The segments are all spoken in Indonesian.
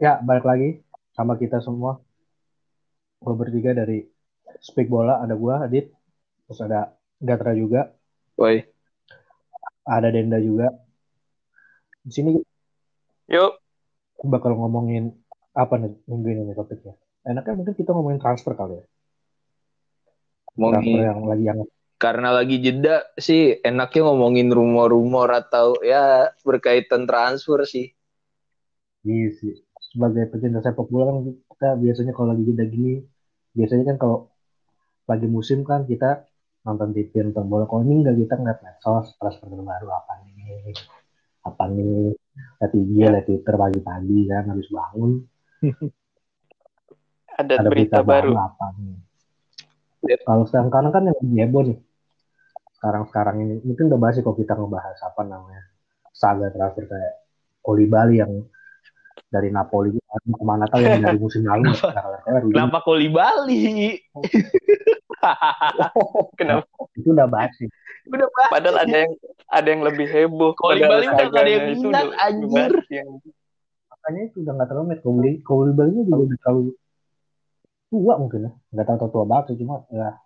Ya, balik lagi sama kita semua. Gue bertiga dari Speak Bola, ada gue, Adit. Terus ada Gatra juga. Woi. Ada Denda juga. Di sini Yuk, bakal ngomongin apa nih minggu ini nih topiknya. Enaknya mungkin kita ngomongin transfer kali ya. Transfer Ngomongin yang lagi yang karena lagi jeda sih enaknya ngomongin rumor-rumor atau ya berkaitan transfer sih. Iya sih. Sebagai pecinta sepak bola kan kita biasanya kalau lagi jeda gini, biasanya kan kalau lagi musim kan kita nonton TV, nonton bola. Kalau ini enggak kita ngeliat medsos, transfer terbaru apa nih, apa nih, lihat IG, lihat Twitter pagi-pagi kan, habis bangun, ada, ada berita, baru. apa nih. Kalau sekarang kan yang lagi heboh nih, sekarang-sekarang ini, mungkin udah bahas sih kalau kita ngebahas apa namanya, saga transfer kayak Bali yang dari Napoli ke mana tahu yang dari musim lalu Kenapa Koli Bali? Kenapa? itu udah bahas sih Udah bahas. Padahal ada yang ada yang lebih heboh. Koli Bali udah nggak ada yang minat, anjir. makanya itu udah nggak terlalu met Kobli Kobli Balinya juga udah terlalu tua mungkin ya nggak tahu tua banget sih cuma ya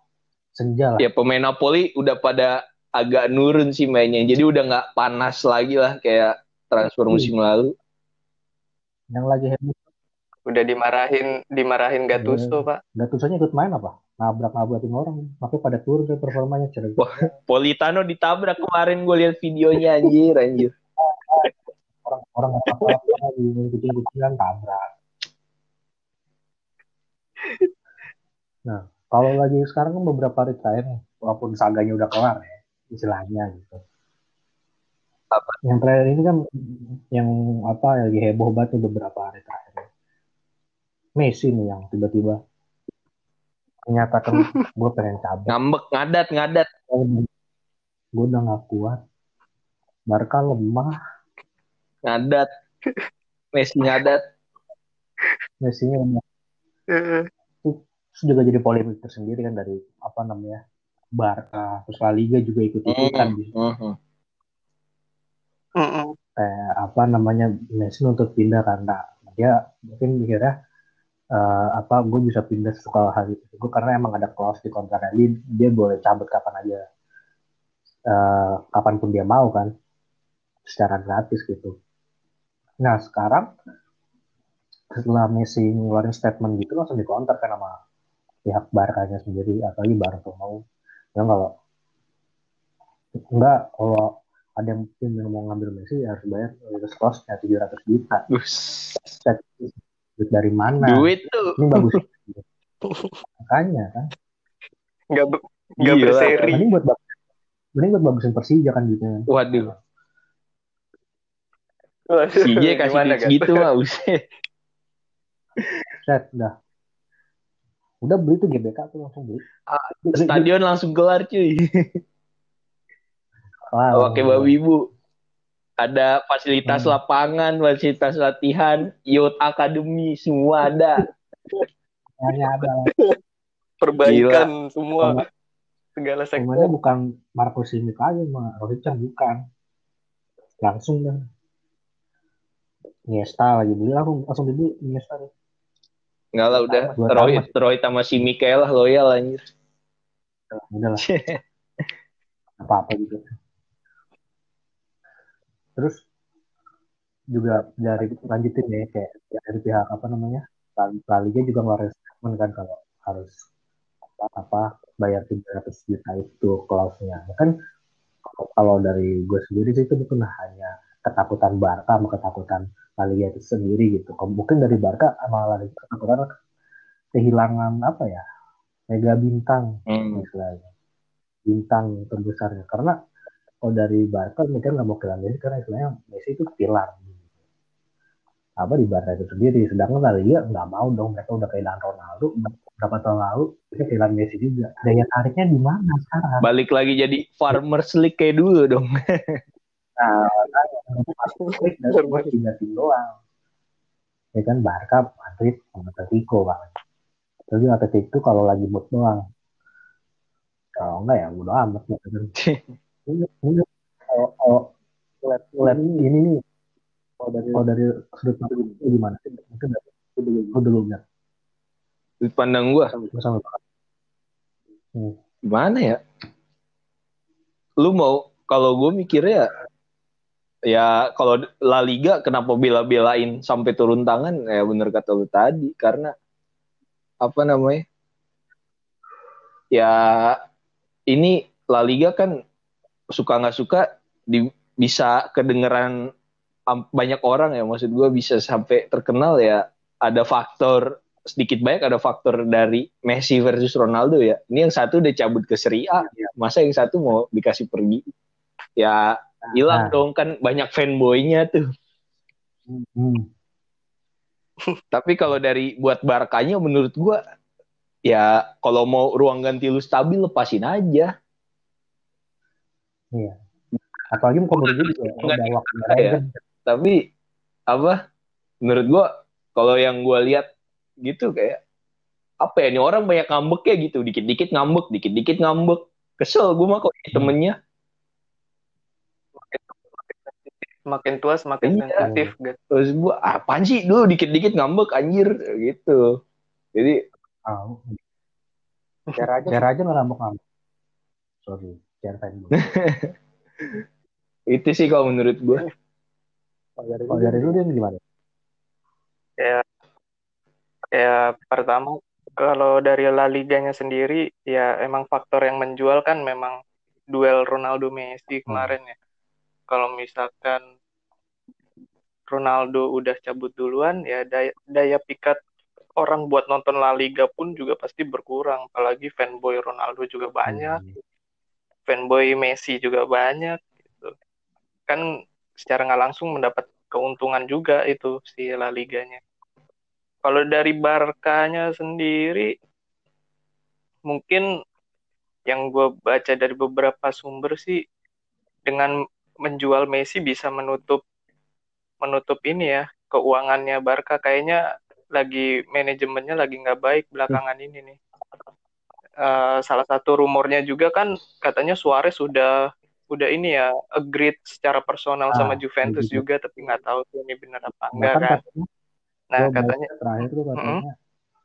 senja lah Ya pemain Napoli udah pada agak nurun sih mainnya. Jadi udah nggak panas lagi lah kayak transfer musim lalu. Yang lagi heboh udah dimarahin dimarahin Gattuso, Pak. nggak tusanya ikut main apa nabrak nabrakin orang makanya pada turun deh performanya cerita. Politano ditabrak kemarin gue lihat videonya anjir anjir. orang orang nggak apa-apa lagi kucingan tabrak nah kalau lagi sekarang kan beberapa hari terakhir nih, walaupun saganya udah kelar ya istilahnya gitu Apa? yang terakhir ini kan yang apa lagi heboh banget nih beberapa hari terakhir Messi nih yang tiba-tiba menyatakan gue pengen cabut Ngambek ngadat ngadat. gue udah gak kuat Barca lemah Ngadat. Messi ngadat. Messi nya udah terus juga jadi polemik tersendiri kan dari apa namanya Barca terus La Liga juga ikut ikutan di Mhm. Mm-mm. kayak apa namanya Messi untuk pindah karena dia mungkin mikirnya eh, apa gue bisa pindah setelah hari itu gue karena emang ada clause di kontraknya. Dia, dia boleh cabut kapan aja. Eh, kapan pun dia mau kan. Secara gratis gitu. Nah sekarang setelah Messi ngeluarin statement gitu langsung dikontak kan sama pihak Barkanya sendiri. Apalagi Barca mau. Bilang kalau enggak kalau ada yang tim yang mau ngambil Messi ya harus bayar rilis cost-nya 700 juta duit dari mana Duit tuh. ini bagus makanya kan nggak be- nggak Gila. berseri mending buat mending buat bagusin Persija kan gitu Waduh. Waduh, CJ kasih duit Gat? gitu mah buset. set udah udah beli tuh GBK tuh langsung beli Beli- Stadion langsung kelar cuy. Wow. Oke babi ibu. Ada fasilitas Hmm. lapangan, fasilitas latihan, youth academy semua ada. Hanya ada perbaikan semua segala sektor bukan Marco Simic aja mah Rohit bukan langsung dah Iniesta lagi beli langsung langsung dibeli Iniesta nih. Enggak lah udah. Dua Roy, tamat. Roy sama si Mikael lah loyal anjir. udah lah apa apa gitu terus juga dari lanjutin ya kayak dari pihak apa namanya La Liga juga ngeluarin statement kan kalau harus apa, apa bayar 300 juta itu klausnya. Ya kan kalau- dari gue sendiri sih itu bukan hanya ketakutan Barca sama ketakutan La Liga itu sendiri gitu. Mungkin dari Barca sama La Liga ketakutan kehilangan apa ya mega bintang Hmm. istilahnya. Bintang terbesarnya. Karena kalau dari Barca mereka nggak mau kehilangan Messi karena istilahnya Messi itu pilar. Apa di Barca itu sendiri. Sedangkan La Liga nggak mau dong mereka udah kehilangan Ronaldo. Berapa tahun lalu mereka kehilangan Messi juga. Daya tariknya di mana sekarang? Balik lagi jadi Farmers League kayak dulu dong. nah Madrid dan cuma tiga tim doang. Ya kan Barca Madrid sama Atletico bang. Tapi Atletico kalau lagi mood doang. Kalau enggak ya udah amat. kan. Ini- ini kalau kalau ini. nih kalau dari kalau dari sudut pandang itu gimana? Mungkin dari lu dulu Sudut pandang Gua. Sama. Hmm. gimana ya? Lu mau, kalau gue mikirnya ya kalau La Liga kenapa bela-belain sampai turun tangan? Ya bener kata lu tadi karena apa namanya? Ya ini La Liga kan suka nggak suka di, bisa kedengeran banyak orang ya. Maksud gue bisa sampai terkenal ya. Ada faktor sedikit banyak ada faktor dari Messi versus Ronaldo ya. Ini yang satu udah cabut ke Serie A. Masa yang satu mau dikasih pergi? Ya hilang Nah. dong kan banyak fanboynya tuh. Hmm. tapi kalau dari buat Barkanya menurut gua ya kalau mau ruang ganti lu stabil lepasin aja Iya. Apalagi muka menurut gue juga Enggak udah waktu ya. tapi apa menurut gua kalau yang gua lihat gitu kayak apa ya ini orang banyak ngambek ya gitu dikit-dikit ngambek dikit-dikit ngambek kesel gua mah kok jadi temennya Makin tua semakin Iya. sensitif gitu. terus gua apaan sih dulu dikit-dikit ngambek anjir gitu jadi Tahu. Share aja. Share aja ngambek ngambek. Sorry, share fan gue. itu sih kalau menurut gua Kalau dari lu dia gimana? Ya, ya pertama kalau dari La Liganya sendiri ya emang faktor yang menjual kan memang duel Ronaldo Messi kemarin ya. Kalau misalkan Ronaldo udah cabut duluan ya daya, daya pikat orang buat nonton La Liga pun juga pasti berkurang. Apalagi fanboy Ronaldo juga banyak, fanboy Messi juga banyak gitu. Kan secara nggak langsung mendapat keuntungan juga itu si La Liganya. Kalau dari Barkanya sendiri, mungkin yang gue baca dari beberapa sumber sih, dengan menjual Messi bisa menutup menutup ini ya keuangannya Barca kayaknya lagi manajemennya lagi nggak baik belakangan ini nih. Eh, salah satu rumornya juga kan katanya Suarez sudah udah ini ya agreed secara personal Ah, sama Juventus begitu. juga tapi nggak tahu tuh ini benar apa enggak kan. katanya, Nah katanya terakhir tuh katanya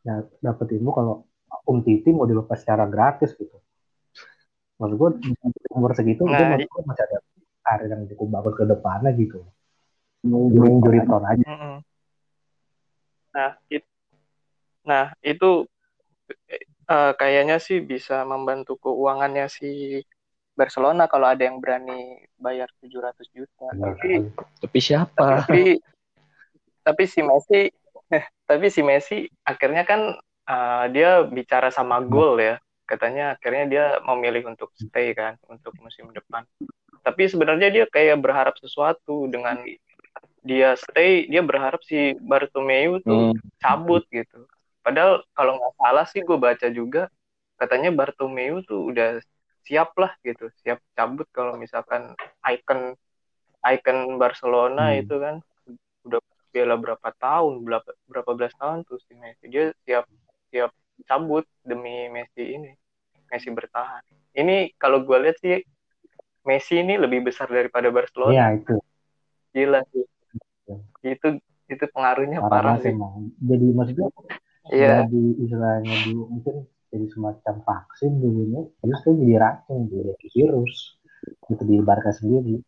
ya dapet info kalau Om Titi mau dilepas secara gratis gitu. Maksud gue umur segitu Nah, dia gue masih ada karir yang cukup bagus ke depannya gitu. Mau injury prone aja. Mm-mm. Nah, it, nah itu eh, kayaknya sih bisa membantu keuangannya si Barcelona kalau ada yang berani bayar 700 juta. Benar Tapi tapi siapa tapi tapi si Messi tapi si Messi akhirnya kan eh, dia bicara sama gol ya. Katanya akhirnya dia memilih untuk stay kan untuk musim depan. Tapi sebenarnya dia kayak berharap sesuatu dengan dia stay, dia berharap si Bartomeu tuh Hmm. cabut gitu. Padahal kalau nggak salah sih gue baca juga katanya Bartomeu tuh udah siap lah gitu, siap cabut kalau misalkan icon icon Barcelona Hmm. itu kan udah bela berapa tahun, berapa berapa belas tahun tuh si Messi. Dia siap siap cabut demi Messi ini, Messi bertahan. Ini kalau gue lihat sih Messi ini lebih besar daripada Barcelona. Iya itu. Gila sih. Itu itu pengaruhnya Parah parah sih. emang. Jadi maksudnya Iya. jadi istilahnya dulu mungkin jadi semacam vaksin dulunya terus tuh jadi racun jadi virus gitu di Barca sendiri.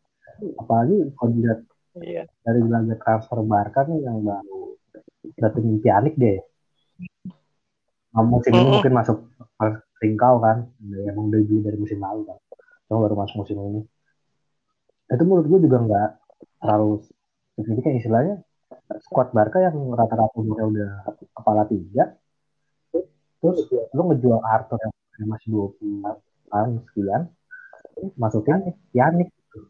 Apalagi kalau dilihat Iya. dari laga transfer Barca nih yang baru datengin Pjanic deh. Nah, musim ini mungkin masuk ringkau kan yang udah dibeli dari musim lalu kan. Cuma baru masuk musim ini. Itu menurut gue juga nggak terlalu signifikan istilahnya squad Barca yang rata-rata umurnya udah kepala tiga terus lu ngejual Arthur yang masih 20 tahun sekian masukin Yannick gitu.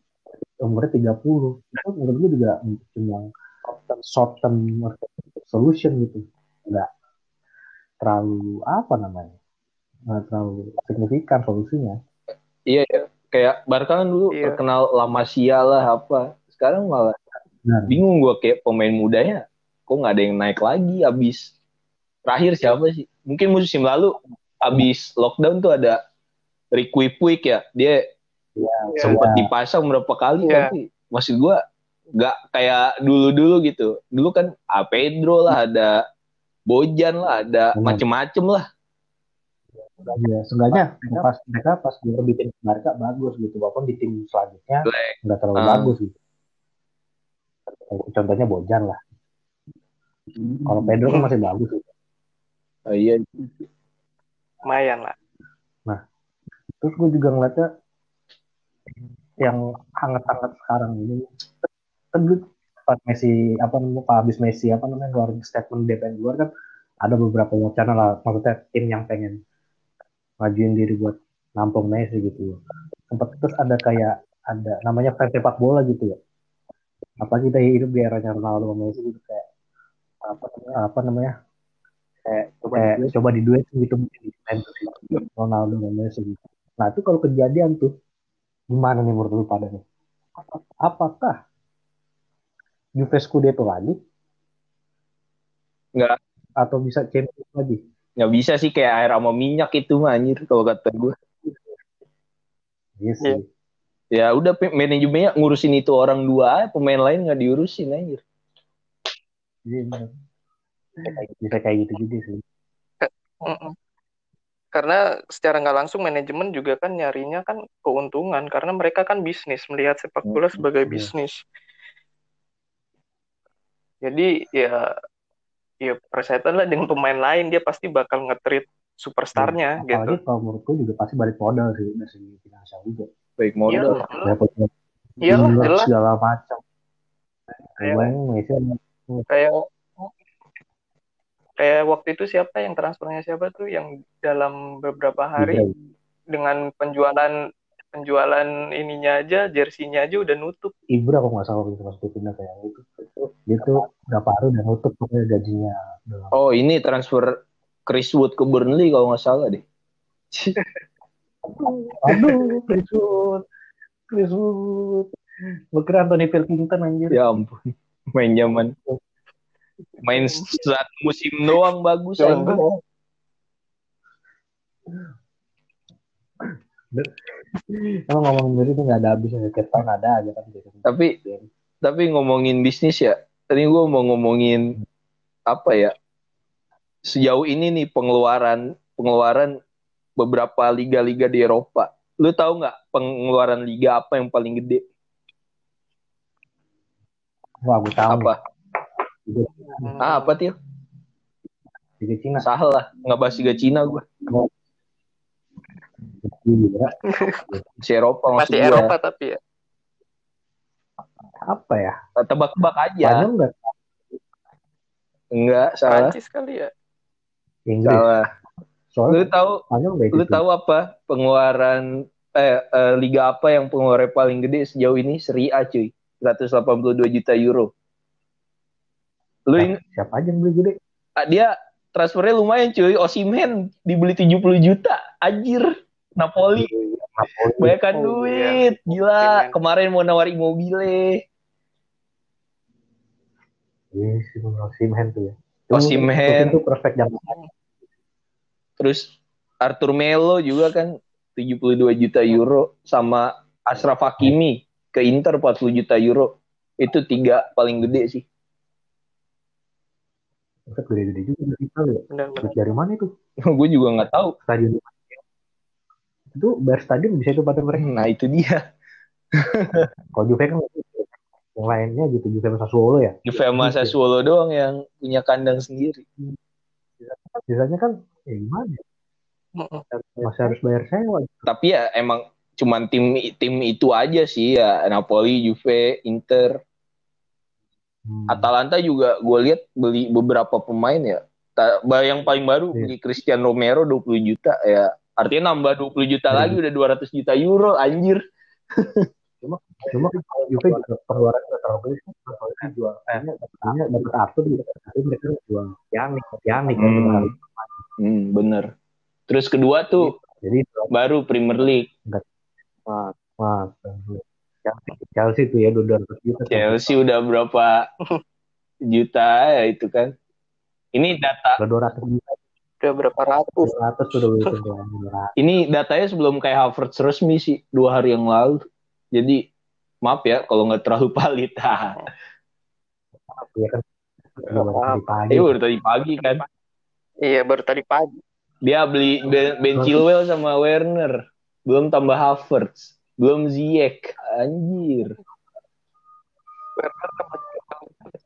umurnya 30 itu menurut gue juga cuma short term solution gitu nggak terlalu apa namanya nggak terlalu signifikan solusinya Iya ya. Kayak Barca kan dulu Iya. terkenal La Masia lah apa. Sekarang malah nah bingung gua kayak pemain mudanya kok nggak ada yang naik lagi abis terakhir siapa sih? Mungkin musim lalu abis lockdown tuh ada Ricky Puig ya. Dia ya, sempat udah. dipasang berapa kali Iya. tapi maksud gua nggak kayak dulu-dulu gitu. Dulu kan A Pedro lah, ada Bojan lah, ada Benar. macem-macem lah. Ya, seenggaknya pas mereka pas gue bikin Barca bagus gitu, walaupun di tim selanjutnya nggak terlalu Ah. bagus gitu. Contohnya Bojan lah. Kalau Pedro kan masih bagus gitu. Oh, iya. lumayan lah Terus gue juga ngeliatnya yang hangat-hangat sekarang ini kan pas Messi apa namanya Pak habis Messi apa namanya keluarin statement DPN luar kan ada beberapa wacana lah maksudnya tim yang pengen ngajuin diri buat nampung Messi gitu sempat terus ada kayak ada namanya fans sepak bola gitu ya apa kita hidup di eranya Ronaldo sama Messi gitu kayak apa apa namanya kayak kayak coba di duet gitu mungkin di Juventus gitu. Ronaldo sama Messi gitu nah itu kalau kejadian tuh gimana nih menurut lu pada nih apakah Juve Scudetto lagi Nggak. atau bisa Champions lagi Nggak bisa sih kayak air sama minyak itu mah anjir kalau kata gue. Iya sih. Ya udah manajemennya ngurusin itu orang dua pemain lain nggak diurusin anjir. Iya. Bisa kayak- gitu juga sih. Karena secara nggak langsung manajemen juga kan nyarinya kan keuntungan karena mereka kan bisnis melihat sepak bola sebagai Iya. bisnis. Jadi ya ya persetan lah dengan pemain lain dia pasti bakal nge-treat superstarnya gitu. Apalagi kalau menurutku juga pasti balik modal sih dari segi finansial juga. Baik Iya, modal. Dapat iyalah jumlah jelas segala macam. Iya. Messi ada kayak kayak waktu itu siapa yang transfernya siapa tuh yang dalam beberapa hari Ibra. dengan penjualan penjualan ininya aja jersinya aja udah nutup Ibra kok nggak salah gitu masuk pindah kayak gitu. Dia tuh berapa hari udah nutup pokoknya gajinya. Udah Oh ini transfer Chris Wood ke Burnley kalau nggak salah deh. Aduh, Chris Wood. Chris Wood. Gue kira Anthony Pilkington anjir. Ya ampun, main zaman main satu musim doang bagus anjir. Emang ngomongin dari itu nggak ada habisnya. Tiap tahun ada aja kan. Tapi tapi ngomongin bisnis ya, tadi gue mau ngomongin apa ya? Sejauh ini nih pengeluaran pengeluaran beberapa liga-liga di Eropa. Lu tahu nggak pengeluaran liga apa yang paling gede? Wah, gue tahu. Apa? Ah, apa tuh? Liga Cina. Salah, nggak bahas liga Cina gue. Si Eropa masih gue. Eropa tapi ya Apa ya? Tebak-tebak aja. Spanyol nggak? Enggak, salah. Prancis kali ya Inggris. Salah. Lu Soalnya tahu Spanyol nggak lu gitu. tahu apa pengeluaran eh, eh, liga apa yang pengeluarannya paling gede sejauh ini Serie A cuy 182 juta euro lu Nah, ing- siapa aja yang beli gede? ah, dia transfernya lumayan cuy Osimen dibeli 70 juta anjir Napoli Napoli. banyakan Oh, duit gila Osimhen. kemarin mau nawar Immobile Iya sih, Osimhen tuh ya. Osimhen. Itu perfect jam. Terus Arthur Melo juga kan 72 juta euro sama Ashraf Hakimi ke Inter 40 juta euro itu tiga paling gede sih gede-gede juga dari Italia. ya. dari mana itu? gue juga nggak tahu Stadion. Itu bar stadion bisa itu pada mereka. nah itu dia Kalau Juve kan yang lainnya gitu Juve sama Sassuolo ya. Juve sama Sassuolo doang yang punya kandang sendiri Sisanya kan ya gimana? ya? Masih harus bayar sewa. tapi ya emang cuman tim tim itu aja sih ya Napoli, Juve, Inter, Hmm. Atalanta juga gue lihat beli beberapa pemain ya. Ta- Yang paling baru Iya. beli Cristiano Romero 20 juta ya. Artinya nambah 20 juta Iya. lagi udah 200 juta euro anjir. Cuma kan kalau Juve juga pengeluaran nggak terlalu gede kan. Soalnya jual, eh, artinya dapat Arthur juga. Tapi mereka jual Pjanic kan. Hmm. Hmm. Hmm, bener. Terus kedua tuh Jadi baru Premier League. Mas, mas, Chelsea, Chelsea tuh ya 200 juta. Chelsea udah berapa juta ya itu kan. Ini data Udah 200 juta. udah berapa ratus 200 tuh udah ini datanya sebelum kayak Havertz resmi sih dua hari yang lalu. Jadi Maaf ya kalau nggak terlalu valid. Iya kan. Udah baru tadi pagi. Iya baru tadi pagi kan. Iya baru tadi pagi. Dia beli Ben, ben Chilwell sama Werner. Belum tambah Havertz. Belum Ziyech. Anjir. Werner sama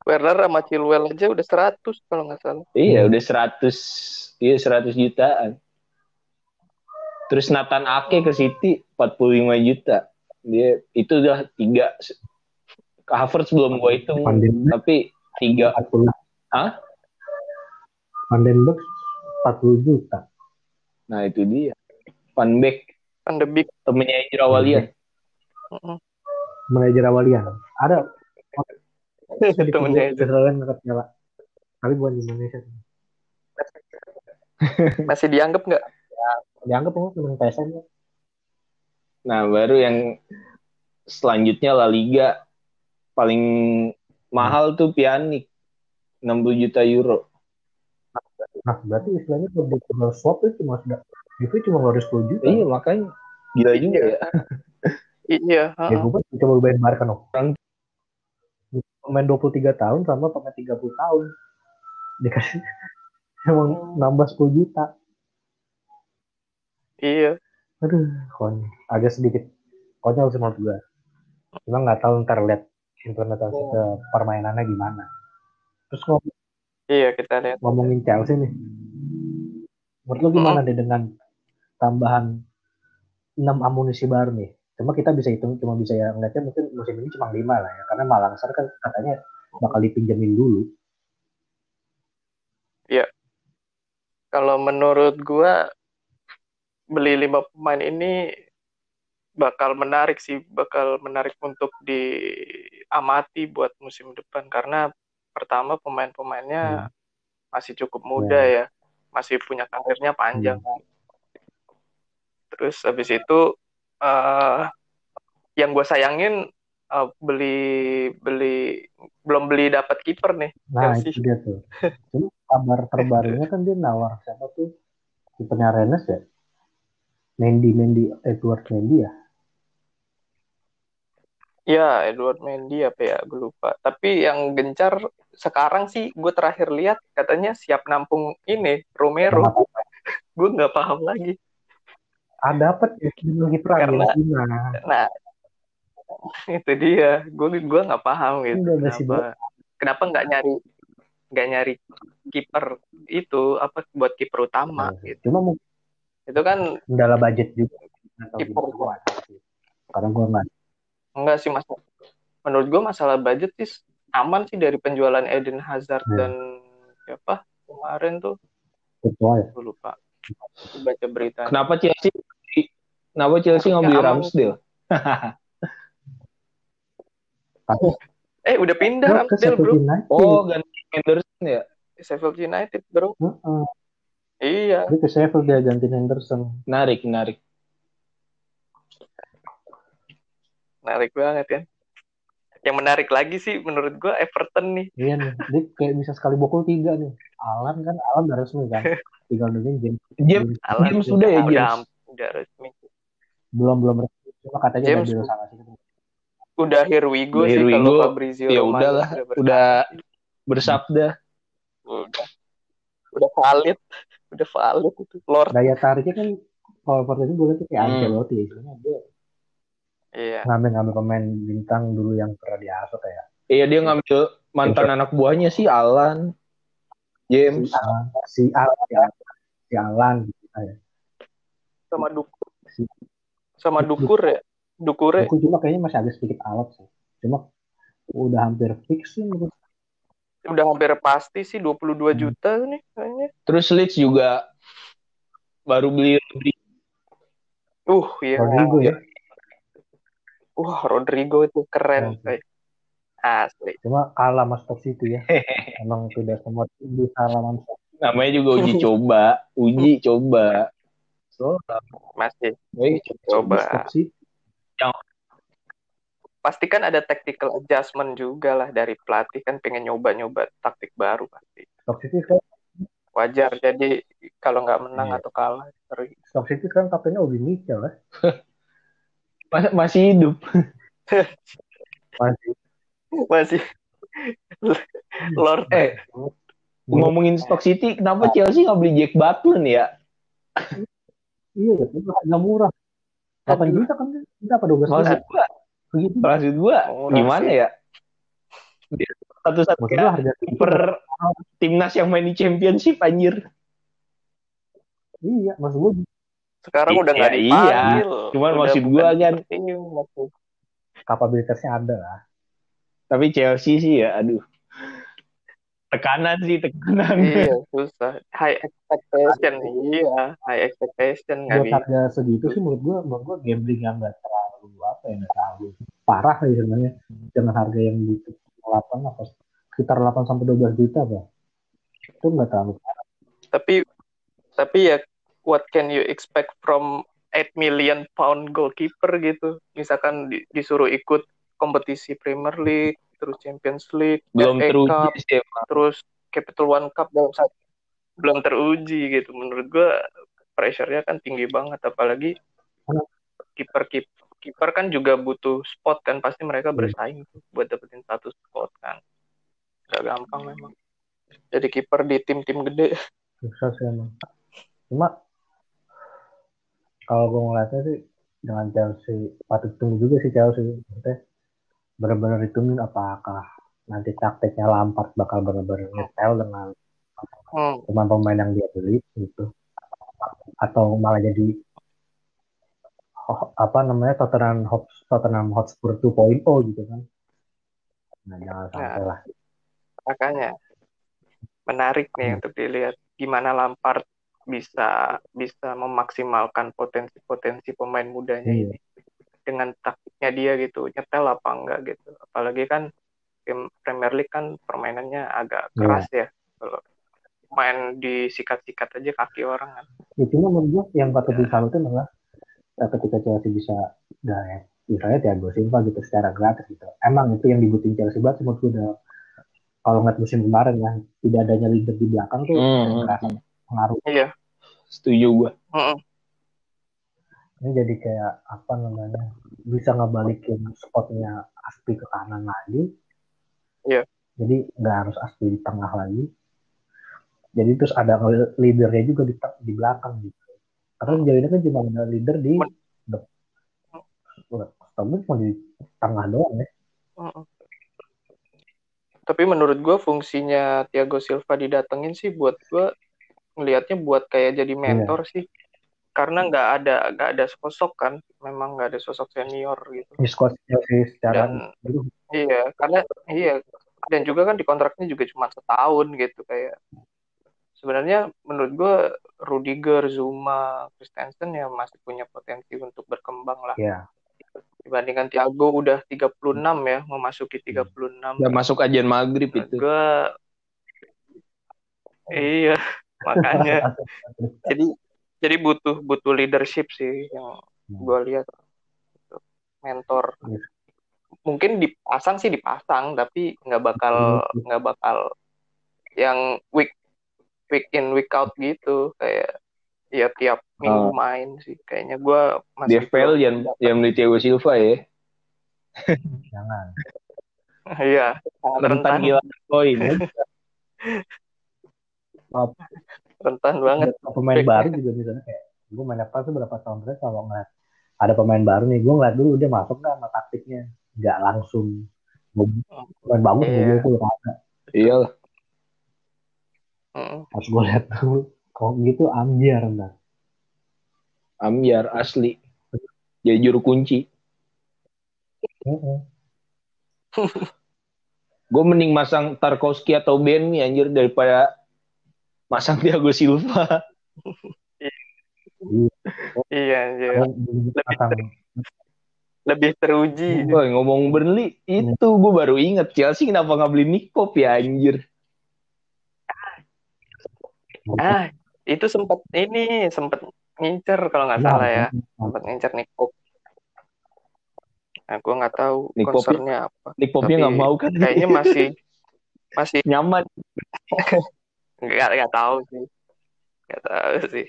Werner sama Chilwell aja udah 100 kalau nggak salah. Iya Hmm. udah 100 iya 100 jutaan. Terus Nathan Ake ke City 45 juta. Dia itu udah tiga Havertz belum gua hitung tapi tiga 40. Hah? Van den Beek 40 juta. Nah itu dia. Van Beek Van de Beek. temennya Ejra Walian. Mm-mm. Manajer awalian. Ada Temennya. Kesalahan angkat nyala. Tapi bukan di Indonesia. Masih dianggap nggak? Dianggap emang temen PSN ya. Nah baru yang selanjutnya La Liga paling mahal tuh Pjanic 60 juta euro. Nah, berarti istilahnya kalau swap itu cuma sudah itu cuma harus 10 juta. Iya makanya gila juga ya. Iya. Ya heeh. gue kan coba bayangkan loh. Pemain 23 tahun sama pemain 30 tahun. Dikasih emang nambah 10 juta. Iya. Aduh, konyol. Agak sedikit konyol sih menurut gue. Cuma nggak tahu ntar lihat implementasi ke permainannya gimana. Terus ngom- Iya kita lihat. ngomongin Chelsea nih. Menurut lu gimana deh dengan tambahan 6 amunisi baru nih? Cuma kita bisa hitung, cuma bisa ya ngeliatnya mungkin musim ini cuma 5 lah ya. Karena Malangsar kan katanya bakal dipinjemin dulu. Kalau menurut gua beli lima pemain ini bakal menarik sih, bakal menarik untuk diamati buat musim depan karena pertama pemain-pemainnya masih cukup muda ya, masih punya karirnya panjang. Terus habis itu eh yang gue sayangin eh, beli beli belum beli dapat kiper nih. Nah Chelsea. itu dia tuh. Cuma kabar terbarunya kan dia nawar siapa tuh? Kipernya Rennes ya? Mendy, Mendy, Edward Mendy ya? Ya, Edward Mendy apa ya, gue lupa. Tapi yang gencar sekarang sih gue terakhir lihat katanya siap nampung ini Romero. gue nggak paham lagi. Ada apa ya? Kiper Karena-. Nah, itu dia. Gue gua nggak paham gitu. Udah, Kenapa kenapa nggak nyari nggak nyari kiper itu apa buat kiper utama gitu. Cuma mungkin Itu kan kendala budget juga. Atau gimana, gua nggak tahu sih. Karena gue nggak enggak sih mas. Menurut gue masalah budget sih aman sih dari penjualan Eden Hazard Hmm. dan siapa kemarin tuh ketua ya. gue lupa. Gue baca berita. Kenapa Chelsea Kenapa Chelsea nggak beli. Ramsdale? Eh udah pindah ke Ramsdale bro. Oh ganti Henderson ya? Sheffield United bro. Heeh. Iya. Dia ke Sheffield dia ganti Henderson. Menarik, menarik. Menarik banget kan. Yang menarik lagi sih menurut gue Everton nih. Iya nih, dia kayak bisa sekali bokul tiga nih. Alan kan, Alan udah resmi kan. Tinggal nungguin James. James, Alan James udah ya udah, James. udah resmi. Belum belum resmi. Cuma katanya James udah sama sih. Udah here we go Udah sih kalau. Fabrizio Ya udahlah, berkata. udah bersabda. udah udah valid udah valid itu Lord Daya tariknya kan kalau gue lihat tuh kayak Hmm. Ancelotti ya. Istilahnya dia iya ngambil-ngambil pemain bintang dulu yang pernah diasuh kayak Iya dia ngambil mantan anak buahnya sih Alan, James. si Alan, si Alan, si Alan, si Alan gitu. ya. sama dukur Si- sama dukur ya dukure Aku cuma kayaknya masih agak sedikit alot sih. Cuma udah hampir fix sih menurut udah hampir pasti sih 22 Hmm. juta nih kayaknya Terus Leeds juga baru beli Rodri- uh iya Rodrigo ya. wah Rodrigo itu keren coy. asli Cuma kalah sama Stoke City ya. Emang tidak semua bisa lawan namanya juga uji coba, uji coba. So, masih baik. coba City. Pasti kan ada tactical adjustment juga lah dari pelatih kan pengen nyoba-nyoba taktik baru pasti Stoke City kan wajar jadi kalau nggak menang Iya. atau kalah seri. Stoke City kan kaptennya Obi Mikel ya. Mas- masih hidup. Masih. Masih Lord Eh, ngomongin Stock City, kenapa Chelsea nggak beli Jack Butland ya? Iya, itu harga murah. 8 juta kan? Berapa 12 juta? Gua, Begitu. maksud gua Murah gimana ya? Dia Satu-satunya Maksudnya harga per timnas yang main di championship anjir. Iya, maksud gue sekarang udah nggak Iya, iya. dipanggil. Cuman Udah maksud gua kan, kapabilitasnya ada lah. tapi Chelsea sih ya, aduh. Tekanan sih, tekanan. Iya susah. High expectation iya, high expectation nggak Buat bisa. harga segitu sih menurut gue, menurut gue gambling yang nggak terlalu apa ya nggak terlalu parah sih sebenarnya dengan harga yang di 8 apa sekitar 8 sampai 12 juta pak. Itu nggak terlalu parah. Tapi tapi ya what can you expect from 8 million pound goalkeeper gitu? Misalkan di- disuruh ikut kompetisi Premier League, terus Champions League, Belum FA teruji Cup, sih terus Capital One Cup dalam satu belum teruji gitu. Menurut gua pressure-nya kan tinggi banget. Apalagi kiper kiper kiper kan juga butuh spot kan. Pasti mereka Iya. bersaing tuh buat dapetin satu spot kan. Gak gampang memang. Jadi kiper di tim-tim gede. Susah sih emang. Cuma kalau gue ngeliatnya sih dengan Chelsea patut tunggu juga sih Chelsea. Maksudnya benar-benar hitungin apakah nanti taktiknya Lampard bakal benar-benar nyetel dengan hmm. pemain-pemain yang dia beli gitu. Atau malah jadi apa namanya Tottenham Hot Tottenham Hotspur 2.0 gitu kan. Nah jangan sampai lah. Makanya menarik nih untuk dilihat gimana Lampard bisa bisa memaksimalkan potensi-potensi pemain mudanya Iya. ini dengan taktiknya dia gitu nyetel apa enggak gitu. Apalagi kan tim Premier League kan permainannya agak Iya. keras ya. Kalau main di sikat-sikat aja kaki orang kan. Ya cuma menurut gue yang patut disalutin adalah eh, ketika Chelsea bisa udah ya misalnya Thiago Silva gitu secara gratis gitu. Emang itu yang dibutuhin Chelsea banget menurut gue udah kalau ngeliat musim kemarin ya tidak adanya leader di belakang tuh Hmm, kerasa pengaruh. Iya. Setuju gua. Mm-mm. Ini jadi kayak apa namanya bisa ngebalikin spotnya Aspi ke kanan lagi Iya. jadi nggak harus Aspi di tengah lagi jadi terus ada leadernya juga di, di belakang gitu karena sejauh ini kan cuma ada leader di Men- de- Tapi cuma di tengah doang ya Mm-mm. Tapi menurut gue fungsinya Thiago Silva didatengin sih buat gue ngelihatnya buat kayak jadi mentor sih. Karena nggak ada nggak ada sosok kan, memang nggak ada sosok senior gitu. di squad Chelsea secara Dan iya, karena iya dan juga kan di kontraknya juga cuma setahun gitu kayak. Sebenarnya menurut gue Rudiger, Zuma, Christensen ya masih punya potensi untuk berkembang lah. ya Dibandingkan Thiago udah 36 ya, memasuki 36. Udah masuk ajian maghrib Menurut itu. gue iya makanya jadi jadi butuh butuh leadership sih yang gue lihat Gitu. mentor Iya. mungkin dipasang sih dipasang tapi nggak bakal nggak bakal yang week week in week out gitu kayak ya tiap minggu Oh. main sih kayaknya gue Di masih FPL jangan dapat. jangan beli Thiago Silva ya. jangan iya Rentan rentan gila poin. rentan banget Ada pemain baru juga misalnya kayak gue main apa tuh berapa tahun terakhir kalau ngeliat ada pemain baru nih gue ngeliat dulu dia masuk nggak sama taktiknya nggak langsung pemain bagus Iya. gue gue kagak Iya lah. Mm. harus gue lihat dulu kalau gitu ambiar ntar Ambiar asli. Jadi juru kunci. Heeh. Gue mending masang Tarkowski atau Benmi anjir daripada masang Thiago Silva. iya begitu pasang lebih teruji Woi ngomong Burnley itu gue baru inget Chelsea kenapa nggak beli Nick Pope ya anjir. Ah, itu sempat ini sempat ngincer kalau nggak salah ya, sempat ngincer Nick Pope. Nah, gue nggak tahu Nick concernnya apa. Nick Pope-nya Tapi nggak mau kan? Kayaknya masih masih nyaman. nggak nggak tahu sih, nggak tahu sih.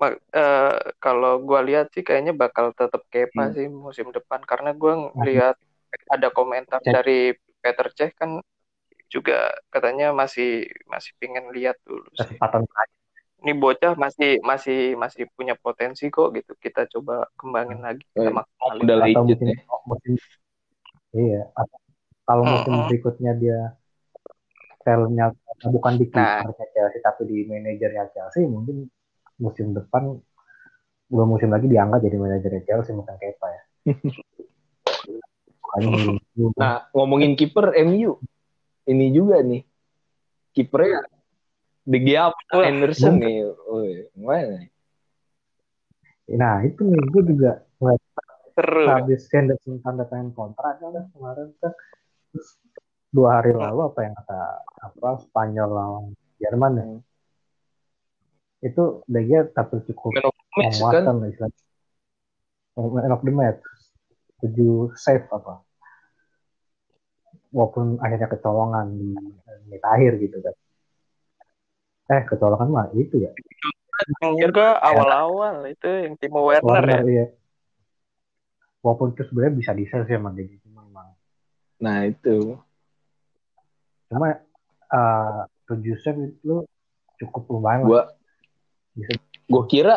Ma- eh, kalau gue lihat sih kayaknya bakal tetap Kepa Hmm. sih musim depan karena gue ngelihat ada komentar Cek. dari Peter Cech kan juga katanya masih masih pengen lihat dulu sih. kesempatan Ini bocah masih masih masih punya potensi kok gitu. Kita coba kembangin lagi. Kita Oh, maksimalin. Udah mungkin ya. musim iya atau kalau musim Mm-mm. berikutnya dia talentnya bukan di Nah. kipernya Chelsea tapi di manajernya Chelsea mungkin musim depan dua musim lagi diangkat jadi manajernya Chelsea bukan Kepa ya. Nah, ngomongin kiper MU. Ini juga nih. Kipernya De Gea Wah, mungkin. nih. Woi, gimana? nah itu nih gue juga ngeliat Seru. habis Henderson tanda tangan kontrak kan kemarin kan terus dua hari lalu apa yang kata apa Spanyol lawan Jerman ya? Hmm. itu Gea tapi cukup kan? memuaskan lah istilahnya. Man of the match. Tujuh save apa. Walaupun akhirnya kecolongan di menit akhir gitu kan. Eh kecolongan mah itu ya. Enggak awal-awal. Itu yang Timo Werner, Warner ya. iya. Walaupun itu sebenarnya bisa di save ya Gea cuma emang Nah, itu. Cuma eh, tujuh save itu cukup lumayan. Gua Bisa. gua kira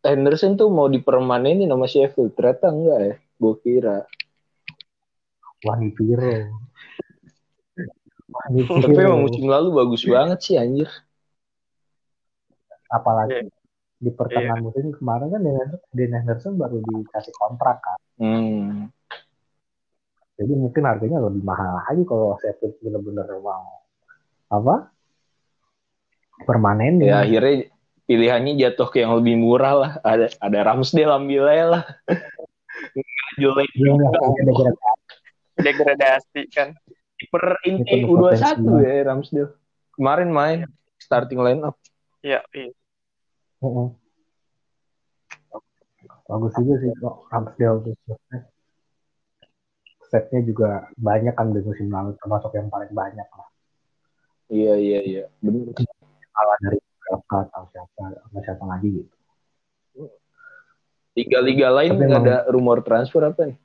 Henderson tuh mau dipermanenin sama Sheffield. Ternyata enggak ya. Gua kira. Wah, Piro. Tapi emang musim lalu bagus banget sih anjir. Apalagi Iya. di pertengahan musim kemarin kan Dean Henderson baru dikasih kontrak kan. Hmm. Jadi mungkin harganya lebih mahal lagi kalau Sheffield bener-bener mau apa permanen Ya akhirnya pilihannya jatuh ke yang lebih murah lah. Ada ada Ramsdale ambil aja lah. Julai Degradasi kan. per inti Itu U21 potensi. ya Ramsdale. Kemarin main starting line up. Iya, iya. Bagus juga sih kok Ramsdale tuh. Setnya juga banyak kan di musim lalu termasuk yang paling banyak lah. Iya iya iya. Bener. Kalah dari Belka atau siapa sama siapa lagi gitu. Liga-liga lain Tapi nggak emang- ada rumor transfer apa nih?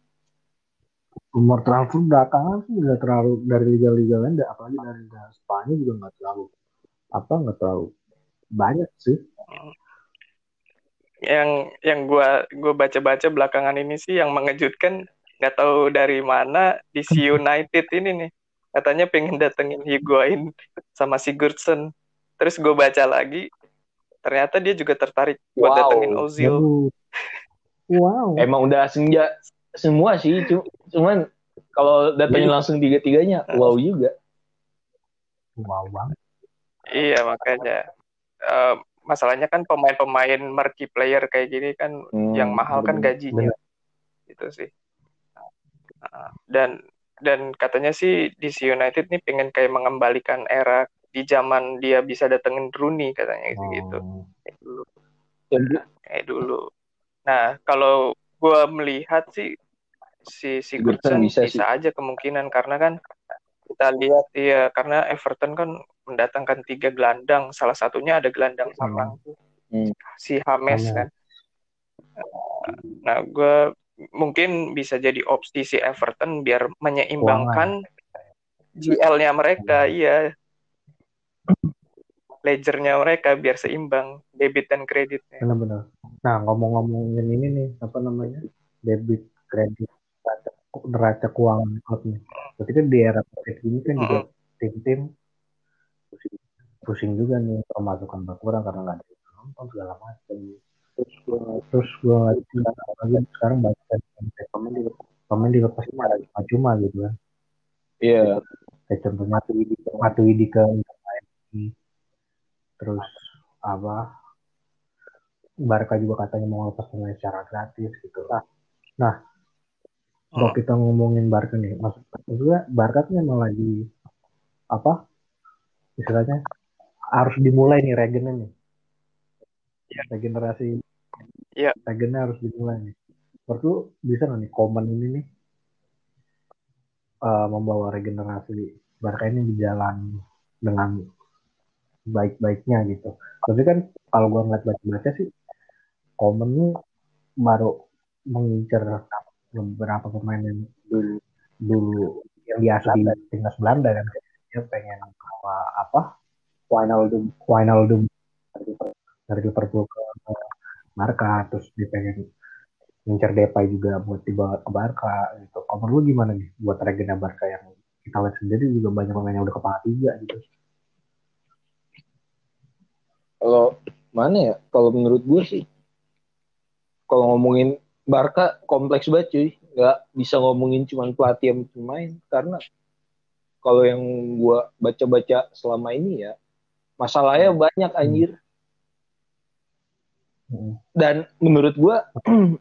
Umur transfer belakangan sih nggak terlalu dari liga-liga lain, apalagi dari Liga Spanyol juga nggak terlalu apa nggak terlalu banyak sih. Yang yang gua gua baca-baca belakangan ini sih yang mengejutkan nggak tahu dari mana DC United ini nih. Katanya pengen datengin Higuain sama Sigurdsson. Terus gue baca lagi, ternyata dia juga tertarik buat Wow. datengin Ozil. Wow. Emang udah senja semua sih, cu- cuman kalau datangin langsung tiga-tiganya, wow juga. Wow banget. Iya makanya. Eh, masalahnya kan pemain-pemain marquee player kayak gini kan Hmm, yang mahal kan bener. gajinya itu sih dan dan katanya sih DC United nih pengen kayak mengembalikan era di zaman dia bisa datengin Rooney katanya gitu gitu kayak dulu. Ya, kayak dulu. Nah kalau gua melihat sih si Sigurdsson bisa bisa, aja kemungkinan. Karena kan kita lihat ya karena Everton kan mendatangkan tiga gelandang. Salah satunya ada gelandang Malang tuh Hmm. si Hames Hames. kan. Nah gue mungkin bisa jadi opsi si Everton biar menyeimbangkan GL-nya mereka iya ledgernya mereka biar seimbang debit dan kreditnya Benar-benar. Nah ngomong-ngomongin ini nih apa namanya debit kredit neraca, neraca keuangan klub nih. Berarti kan di era covid ini kan juga tim-tim pusing, pusing juga nih pemasukan berkurang karena nggak ada yang nonton segala macam. Terus gue lagi sekarang banyak kan pemain di pemain dilepas cuma ada cuma-cuma gitu kan. Iya. Kayak contohnya Matuidi, Matuidi ke. Terus apa Barca juga katanya mau lepas pemain secara gratis gitu lah. Nah, kalau Hmm. kita ngomongin Barca nih, maksud maksudnya Barca tuh memang lagi apa? Istilahnya harus dimulai nih regennya nih. Regenerasi. Iya. Regennya harus dimulai nih. Menurut lu bisa nih komen ini nih eh, membawa regenerasi Barca ini berjalan dengan baik-baiknya gitu. Tapi kan kalau gua ngeliat baca-baca sih komen nih baru mengincar beberapa pemain yang dulu dulu yang biasa di timnas Belanda kan dia pengen apa, apa final Wijnaldum dari Liverpool ke Barca terus dia pengen ngincer Depay juga buat dibawa ke Barca gitu. Kalau lu gimana nih buat regena Barca yang kita lihat sendiri juga banyak pemain yang udah kepala tiga gitu. Kalau mana ya? Kalau menurut gue sih, kalau ngomongin Barca kompleks banget cuy. Nggak bisa ngomongin cuma pelatih yang pemain. Karena kalau yang gue baca-baca selama ini ya, masalahnya banyak anjir. Dan menurut gue,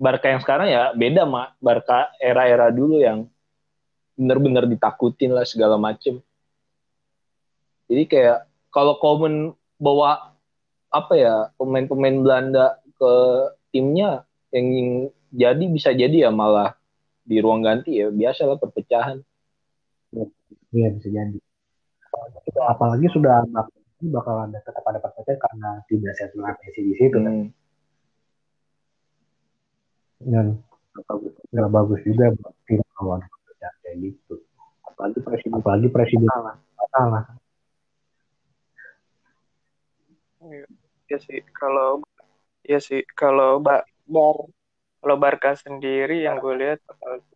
Barca yang sekarang ya beda mak Barca era-era dulu yang bener-bener ditakutin lah segala macem. Jadi kayak kalau Komen bawa apa ya pemain-pemain Belanda ke timnya yang jadi bisa jadi ya malah di ruang ganti ya biasa lah perpecahan. Iya bisa jadi. Apalagi sudah bakal ada tetap ada perpecahan karena tidak sesuai Messi di situ kan. Hmm. Dan nggak bagus juga buat tim lawan kayak gitu. Apalagi presiden apalagi presiden salah. salah. Iya sih kalau ya sih kalau Mbak Bar kalau Barca sendiri yang gue lihat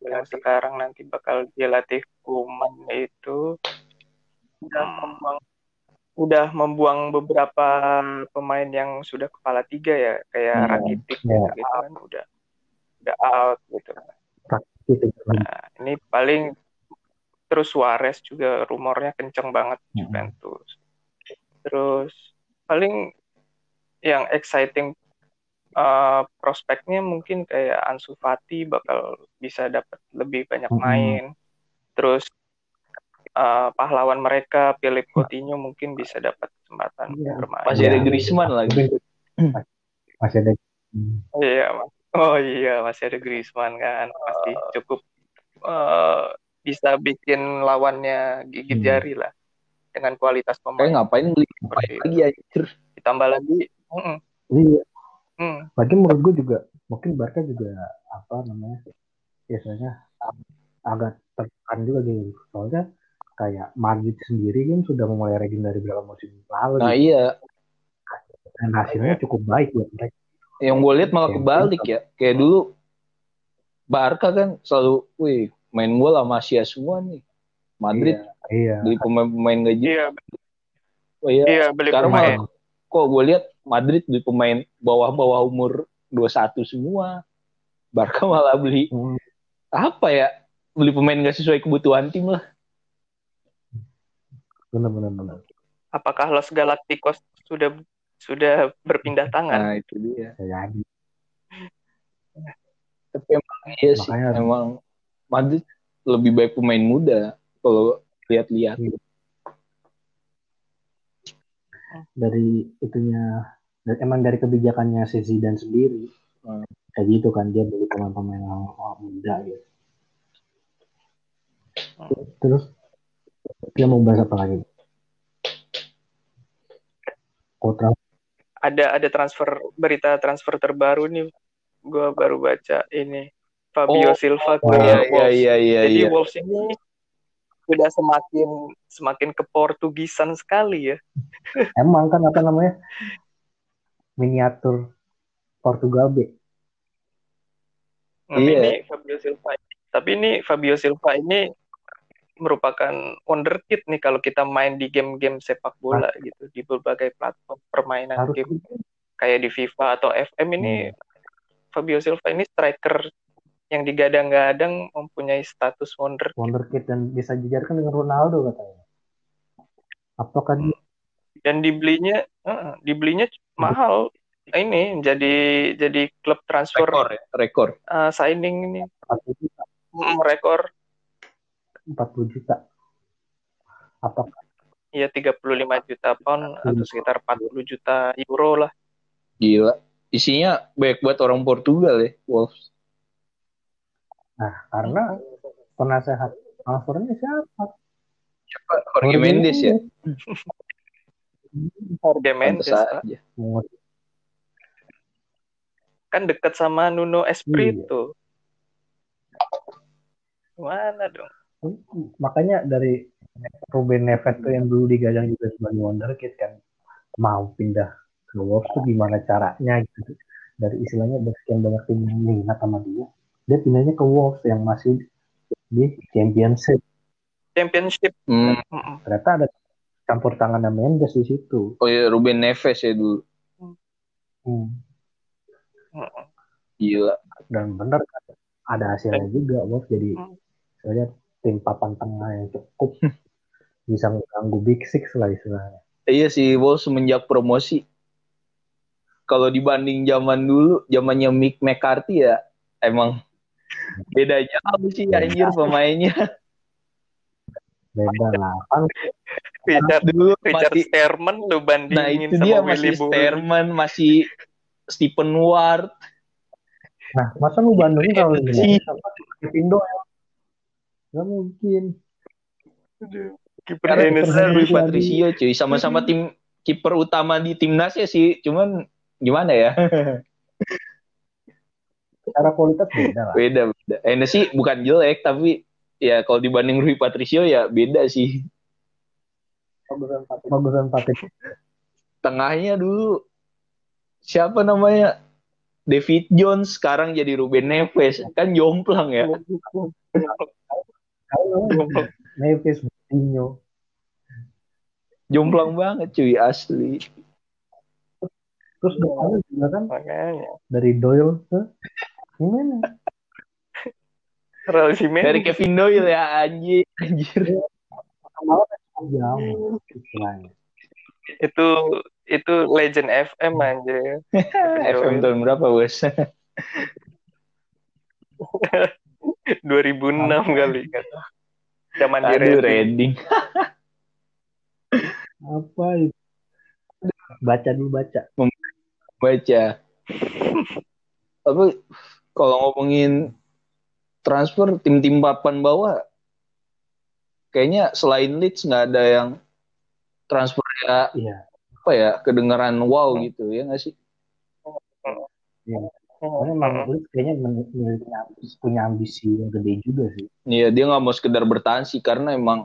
yang sekarang nanti bakal dilatih Kuman itu udah membuang udah membuang beberapa pemain yang sudah kepala tiga ya kayak hmm. Rakitic yeah. gitu, kan udah udah out gitu. Nah, ini paling terus Suarez juga rumornya kenceng banget hmm. Juventus. Terus paling yang exciting uh, prospeknya mungkin kayak Ansu Fati bakal bisa dapat lebih banyak main. Mm -hmm. Terus uh, pahlawan mereka Philip Coutinho mungkin bisa dapat kesempatan yeah. bermain. Masih ada Griezmann lagi. Masih ada. Iya, oh iya masih ada Griezmann kan, masih uh, cukup uh, bisa bikin lawannya gigit hmm. jari lah dengan kualitas pemain. Kayak ngapain beli lagi anjir. Ditambah lagi, mm -mm. Iya. Hmm. Lagi menurut gue juga mungkin Barca juga apa namanya biasanya agak tertekan juga gitu. Soalnya kayak Madrid sendiri kan sudah memulai raging dari beberapa musim lalu. Nah gitu. iya. Dan hasilnya cukup baik buat mereka. Yang gue lihat malah kebalik ya. Kayak dulu Barca kan selalu, wih main bola Masia semua nih. Madrid iya, iya. beli pemain-pemain gaji. Iya. Oh iya. iya beli Sekarang pemain. malah kok gue lihat Madrid beli pemain bawah-bawah umur 21 semua. Barca malah beli hmm. apa ya? Beli pemain gak sesuai kebutuhan tim lah. Benar-benar benar. Apakah Los Galacticos sudah sudah berpindah tangan? Nah, itu dia. Jadi. Tapi emang iya sih, emang Madrid lebih baik pemain muda kalau lihat-lihat. Hmm dari itunya dan emang dari kebijakannya si Zidane sendiri hmm. kayak gitu kan dia beli pemain-pemain yang muda gitu hmm. terus dia mau bahas apa lagi Kotra ada ada transfer berita transfer terbaru nih gue baru baca ini Fabio oh, Silva ke oh, iya, iya, iya, Jadi iya. Wolves ini sudah semakin semakin ke Portugisan sekali ya. Emang kan apa namanya miniatur Portugal B. Tapi iya. ini Fabio Silva. Tapi ini Fabio Silva ini merupakan wonderkid nih kalau kita main di game-game sepak bola Harus. gitu di berbagai platform permainan Harus. game kayak di FIFA atau FM ini hmm. Fabio Silva ini striker yang digadang-gadang mempunyai status wonder wonderkid dan bisa dijarkan dengan Ronaldo katanya. Apakah dia dan dibelinya uh, dibelinya mahal ini jadi jadi klub transfer rekor ya? rekor uh, signing ini 40 juta. Rekor 40 juta apakah Iya 35 juta pound hmm. atau sekitar 40 juta euro lah. Gila. Isinya banyak buat orang Portugal ya, Wolves. Nah, karena penasehat transfernya siapa? Siapa? Jorge Mendes ya? Jorge Mendes. Aja. Kan dekat sama Nuno Espirito. Iya. Gimana dong? Makanya dari Ruben Neves tuh yang dulu digadang juga sebagai wonderkid kan mau pindah ke Wolves tuh gimana caranya gitu dari istilahnya dari sekian banyak tim yang minat sama dia dia pindahnya ke Wolves yang masih di Championship Championship. Hmm. Ternyata ada campur tangan Mendes di situ Oh ya Ruben Neves ya dulu. Hmm. Gila. dan benar kan, ada hasilnya juga Wolves jadi Hmm. sebenarnya tim papan tengah yang cukup bisa mengganggu Big Six lah istilahnya Iya sih, Wolves semenjak promosi. Kalau dibanding zaman dulu, zamannya Mick McCarthy ya, emang beda jauh sih anjir pemainnya. beda lah kan Richard, Dulu Richard masih, Sterman lu bandingin nah itu sama dia Willy masih Boly. Sterman, masih Stephen Ward. nah masa lu Bandung kalau Iya. gini apa Kevin Doyle nggak mungkin. Kiper Rui. Patricio cuy, sama-sama tim kiper utama di timnas ya sih, cuman gimana ya? secara kualitas beda lah. Beda beda. Hennessy bukan jelek tapi ya kalau dibanding Rui Patricio ya beda sih. bagusan Patrick bagusan Patrick tengahnya dulu. Siapa namanya? David Jones sekarang jadi Ruben Neves. Kan jomplang ya Neves Mourinho. Jomplang banget cuy asli. Terus depannya juga kan Makanya. dari Doyle ke gimana? Jimenez. dari Kevin Doyle ya anjir. Anjir jauh. Istilahnya itu itu legend FM anjir. FM tahun berapa bos 2006 kali kata. Zaman di aduh Reading. Reading apa itu? Baca dulu baca. Baca. Apa kalau ngomongin transfer tim-tim papan bawah kayaknya selain Leeds nggak ada yang transfer ya iya. apa ya kedengeran wow gitu ya nggak sih Soalnya Leeds kayaknya men- memiliki ambisi, punya ambisi yang gede juga sih Iya dia nggak mau sekedar bertahan sih karena emang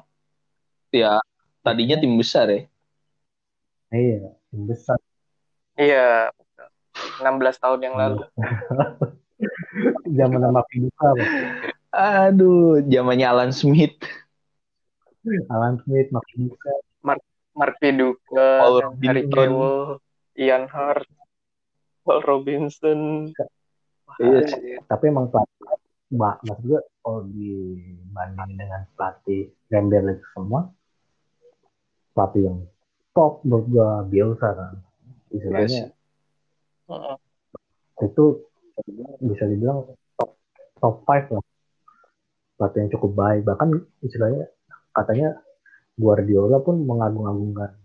ya tadinya tim besar ya iya tim besar Iya. 16 tahun yang lalu. zaman nama Viduka Pak. aduh zamannya Alan Smith Alan Smith Mark Viduka Mark Paul Harry Robinson. Kewell, Ian Hart, Paul Robinson. Iya Anjir. tapi emang pelatih mbak maksud gue kalau dibanding dengan pelatih Premier League semua pelatih yang top menurut gue Bielsa kan istilahnya Heeh. itu bisa dibilang top top five lah pelatih yang cukup baik bahkan istilahnya katanya Guardiola pun mengagung-agungkan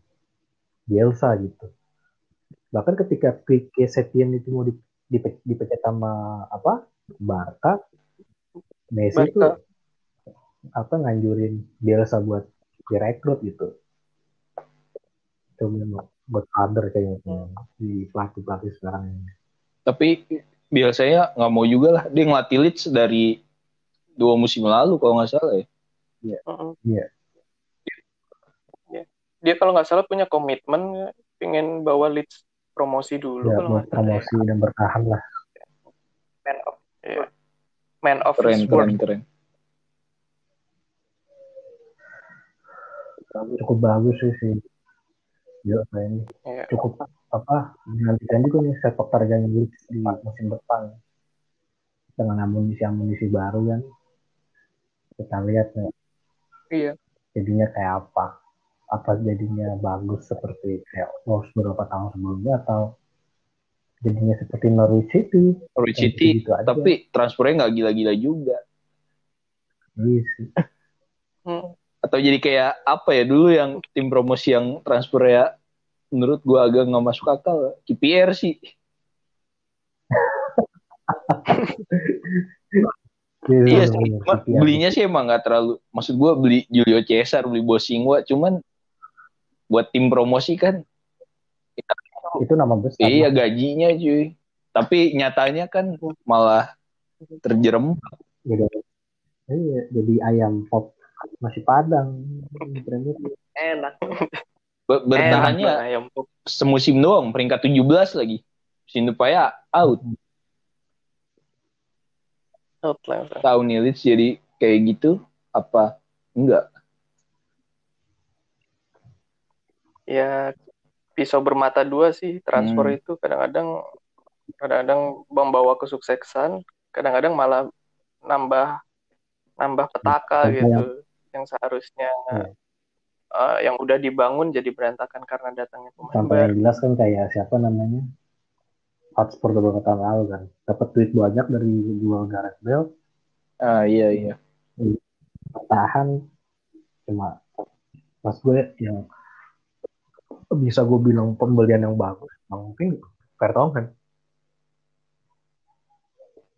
Bielsa gitu bahkan ketika Quique Setien itu mau di- dipe- dipecat sama apa Barca Messi itu Barca. apa nganjurin Bielsa buat direkrut gitu itu memang buat father kayaknya di pelatih pelatih sekarang ini tapi biasanya nggak mau juga lah dia ngelatih Leeds dari dua musim lalu kalau nggak salah ya Heeh. Iya. Iya. Dia kalau nggak salah punya komitmen pengen bawa Leeds promosi dulu ya kalau buat promosi dan bertahan lah. Man of iya. Man of keren his keren keren. Cukup bagus sih sih. Yo, ini. Iya. cukup apa dinantikan juga nih sepak terjangnya Leeds di musim depan. Dengan amunisi-amunisi baru kan. Kita lihat ya, Iya. jadinya kayak apa apa jadinya bagus seperti kayak Wolves beberapa tahun sebelumnya atau jadinya seperti Norwich City Norwich City gitu-gitu aja. tapi transfernya nggak gila-gila juga Iya sih. Hmm. atau jadi kayak apa ya dulu yang tim promosi yang transfer ya menurut gua agak nggak masuk akal KPR sih iya sih bener, cuma City ya. belinya sih emang nggak terlalu maksud gua beli Julio Cesar beli Bosingwa cuman buat tim promosi kan itu nama besar iya gajinya cuy tapi nyatanya kan malah terjerem Gitu. Iya, jadi ayam pop masih padang. Enak. Ber- Bertahannya Enak, ayam pop. semusim doang, peringkat 17 lagi. Musim depan ya out. Out langsung. Tahu nih Leeds jadi kayak gitu apa enggak? Ya pisau bermata dua sih transfer Hmm. itu kadang-kadang kadang-kadang membawa kesuksesan kadang-kadang malah nambah nambah petaka Contoh gitu yang seharusnya Iya. eh, yang udah dibangun jadi berantakan karena datangnya pemain baru. Yang jelas kan kayak siapa namanya? Hotspur beberapa tahun lalu kan. Dapat duit banyak dari jual Gareth Bale. Ah iya. Iya. bertahan. Cuma pas gue yang bisa gue bilang pembelian yang bagus emang mungkin Vertonghen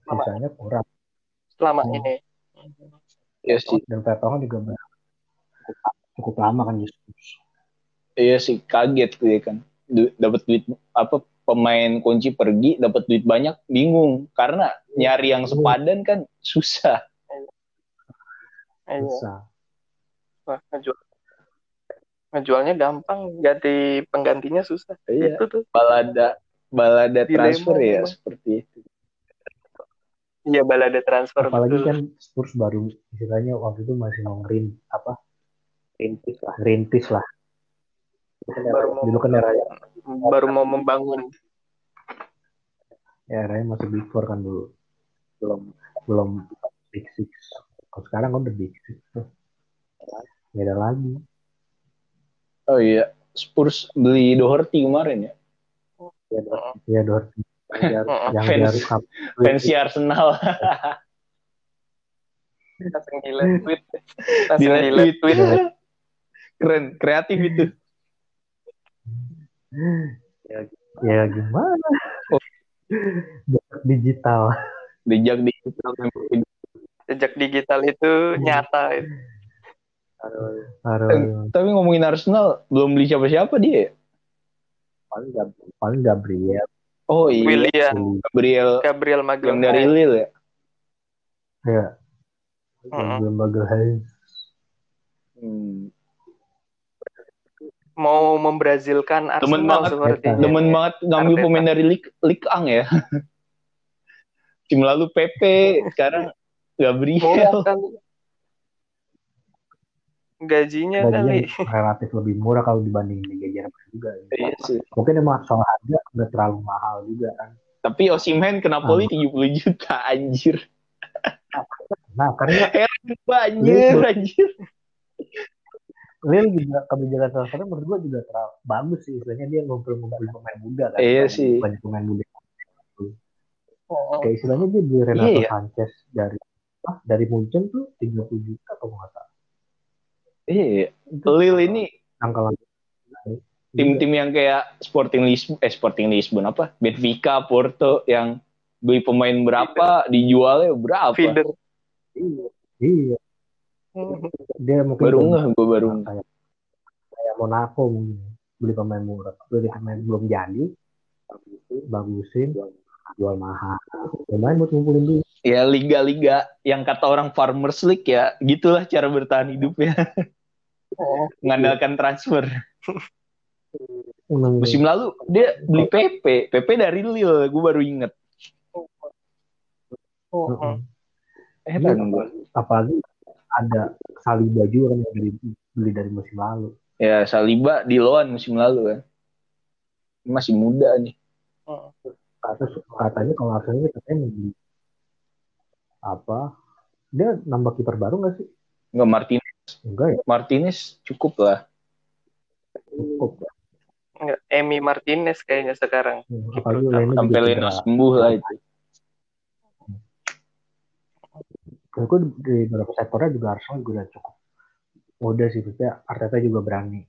sisanya kurang selama Oh. ini Iya sih. dan Vertonghen juga ber- cukup, cukup lama kan justru Iya sih kaget gue kan. Du- dapat duit apa pemain kunci pergi dapat duit banyak bingung karena nyari yang sepadan kan susah. Iya. bisa Wah, ngejualnya gampang ganti penggantinya susah. Iya. itu tuh. Balada balada Dilema transfer ya memang. seperti itu. iya balada transfer apalagi betul. kan Spurs baru istilahnya waktu itu masih mau ngerin apa? Rintis lah. Rintis lah. Baru mau- dulu kan era baru mau membangun. Ya eranya masih big four kan dulu. Belum. Belum big six. Kalau sekarang kan udah big six tuh. Beda lagi Oh iya, Spurs beli Doherty kemarin ya. ya Dortmund yang yang Fans- baru cup Fancy Arsenal. langsung gila tweet langsung Gila tweet. tweet Keren, kreatif itu. ya gimana Oh. digital Dijak di sejak digital itu nyata itu. Aduh, Tapi ngomongin Arsenal, belum beli siapa-siapa dia. ya? paling Gab- paling Gabriel Oh iya, William Gabriel Gabriel yang Magalhaes dari Lille ya. ya Mm-mm. Gabriel Magalhaes Hmm. mau membrazilkan Arsenal Demen banget, sepertinya. Demen banget ngambil Arteta. pemain dari Ligue, Ligue Ang ya. Tim lalu PP, sekarang Gabriel. kali. Gajinya kali. gajinya relatif lebih murah kalau dibanding Liga Jerman juga Iya sih. mungkin emang soal harga nggak terlalu mahal juga kan Tapi Osimhen ke Napoli 70 juta anjir. nah karena Anjir, anjir. Lil juga kebijakan transfernya menurut gua juga terlalu bagus sih istilahnya dia ngumpul-ngumpulin pemain muda kan Iya banyak, sih. banyak pemain muda Oh, kayak istilahnya dia beli Renato Iya, iya. Sanchez dari ah, dari Munchen tuh 30 juta atau nggak salah Iya, itu Lille ini tim-tim yang kayak Sporting Lisbon, eh Sporting Lisbon apa? Benfica, Porto yang beli pemain berapa, dijualnya berapa? feeder. iya dia mungkin Baru ngeh gue baru. kayak kayak Monaco mungkin beli pemain murah beli pemain belum jadi bagusin jual mahal lumayan buat ngumpulin duit Ya liga-liga yang kata orang Farmers League ya, gitulah cara bertahan hidupnya. Oh, Mengandalkan transfer. Emang Musim lalu dia beli PP, PP dari Lille, gue baru inget. oh, oh. Heran gue. apalagi ada Saliba juga kan yang dari beli dari musim lalu Ya Saliba di loan musim lalu kan. Masih muda nih. Oh. Kata, katanya kalau Arsenal ini katanya mau beli apa dia nambah kiper baru nggak sih Enggak Martinez. Enggak ya Martinez cukup lah. cukup Enggak, Emi Martinez kayaknya sekarang. Sampai Leno cedera sembuh lah itu. Menurutku di beberapa sektornya juga Arsenal juga udah cukup udah sih maksudnya Arteta juga berani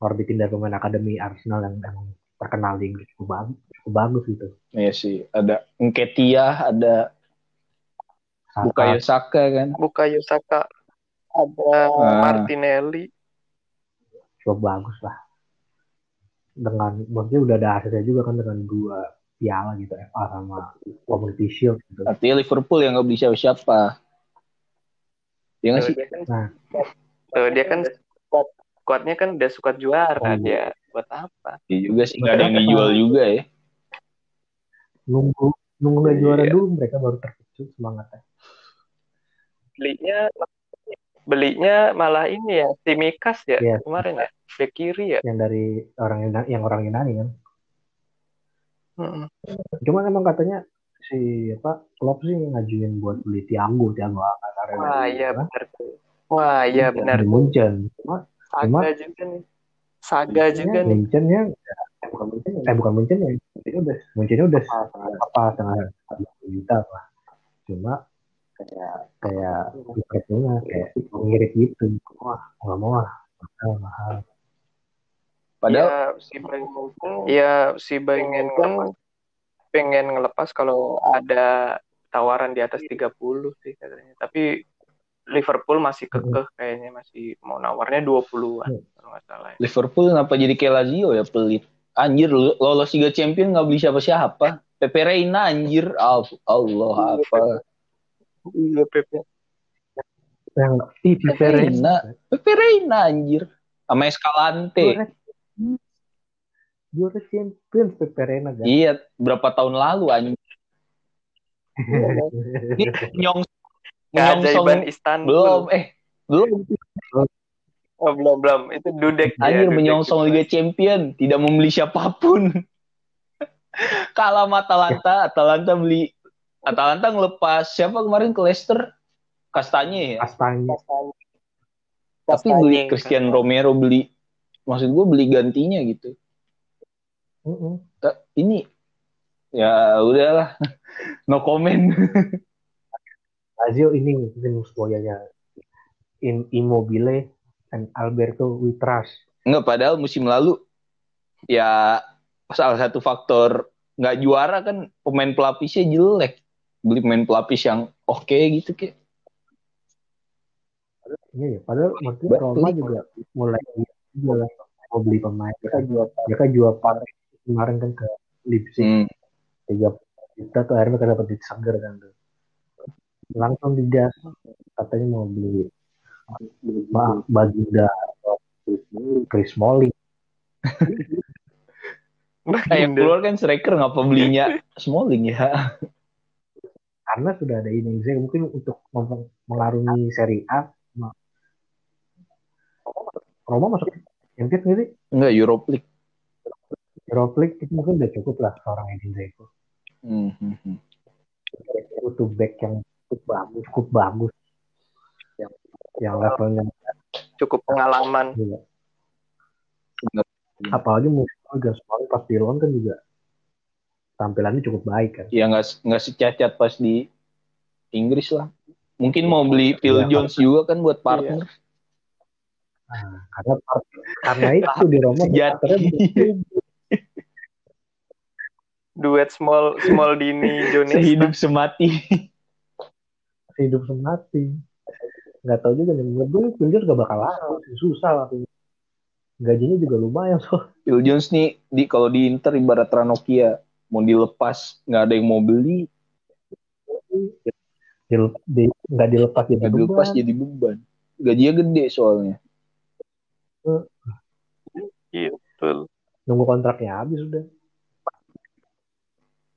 orbitin dari pemain akademi Arsenal yang emang terkenal di Inggris cukup bagus cukup bagus gitu Iya sih, ada Nketiah, ada Saka, Bukayo Saka kan. Bukayo Saka, ada Ah. Martinelli. cukup bagus lah dengan maksudnya udah ada hasilnya juga kan dengan dua piala gitu FA sama Community Shield gitu Artinya Liverpool yang nggak beli siapa-siapa. Dia nggak sih? kan, Nah. tuh, dia kan squad squadnya kan udah suka juara Oh, iya. dia buat apa? Iya juga sih nggak ada yang dijual juga ya. nunggu nunggu nggak juara Iya. dulu mereka baru terkejut semangatnya Belinya belinya malah ini ya Simikas ya Iya. kemarin ya bek kiri ya. yang dari orang Yunani, yang orang Yunani kan Mm-mm. Cuman emang katanya si apa Klopp sih ngajuin buat beli Tiago, Tiago Alcantara Wah iya benar tuh. Wah iya benar. dari Munchen. Cuma Saga Cuma- juga nih. Saga juga nih. Munchen ya eh, bukan Munchen, eh bukan Munchen ya. Munchen udah Munchen udah apa setengah juta apa. Cuma kayak kayak Liverpoolnya kayak ngirit gitu. Wah nggak mau ah mahal mahal. Padahal ya, si Bayern ya si Bayern kan pengen ngelepas kalau ada tawaran di atas 30 sih katanya. Tapi Liverpool masih kekeh kayaknya masih mau nawarnya 20-an Hmm. kalau nggak salah. ya. Liverpool kenapa jadi kayak Lazio ya pelit. Anjir lo- lolos Liga Champion nggak beli siapa-siapa. Pepe Reina anjir. Al- Allah apa. Iya Pepe. Yang ih Pepe Reina. Pepe Reina anjir. Sama Escalante. Juara, Champions Pepe Reina kan. Iya, berapa tahun lalu anjir. Ini nyong Keajaiban menyongsong Istanbul. belum eh belum Oh, belum belum. Itu Dudek ya, anjir Dudek menyongsong. Liga Champion tidak membeli siapa pun kalah sama Atalanta Atalanta beli Atalanta ngelepas siapa kemarin ke Leicester Kastanye ya Kastanya. tapi Kastanye, beli Christian Kastanye. Romero beli maksud gue beli gantinya gitu Mm-mm. Ta- ini ya udahlah no comment Lazio ini tim semuanya in Immobile dan Alberto Witras. Enggak, padahal musim lalu ya salah satu faktor nggak juara kan pemain pelapisnya jelek. Beli pemain pelapis yang oke gitu kayak. Iya ya, padahal Betul. Roma juga mulai jual mau beli pemain. Mereka jual, mereka jual Patrick kemarin kan ke Leipzig Hmm. tiga juta tuh akhirnya mereka dapat duit seger kan tuh. Langsung digas katanya mau beli Ma, Baginda Chris Smalling. Kayak keluar kan striker ngapa belinya Smalling ya? Karena sudah ada ini saya mungkin untuk mem- mengarungi Serie A Ma- Roma masuk Champions nggak sih Enggak Europe League. Europa League itu mungkin udah cukup lah seorang Edin Dzeko Hmm, hmm, hmm. butuh back yang cukup bagus cukup bagus yang yang levelnya Cukup pengalaman. juga Bener. apalagi musim Gaspari pas di London kan juga tampilannya cukup baik kan Ya nggak nggak secacat pas di Inggris lah. Mungkin mau beli Phil Iya, Jones juga kan buat partner. nah, karena karena itu di Roma Duet small small Dini Jones. Sehidup semati. hidup semati nggak tahu juga nih menurut gue Phil Jones gak bakal laku susah lah gajinya juga lumayan so Phil Jones nih di kalau di Inter ibarat Ranokia mau dilepas nggak ada yang mau beli Dile- di- nggak dilepas jadi nggak dilepas beban. jadi beban gajinya gede soalnya Iya, betul. nunggu kontraknya habis udah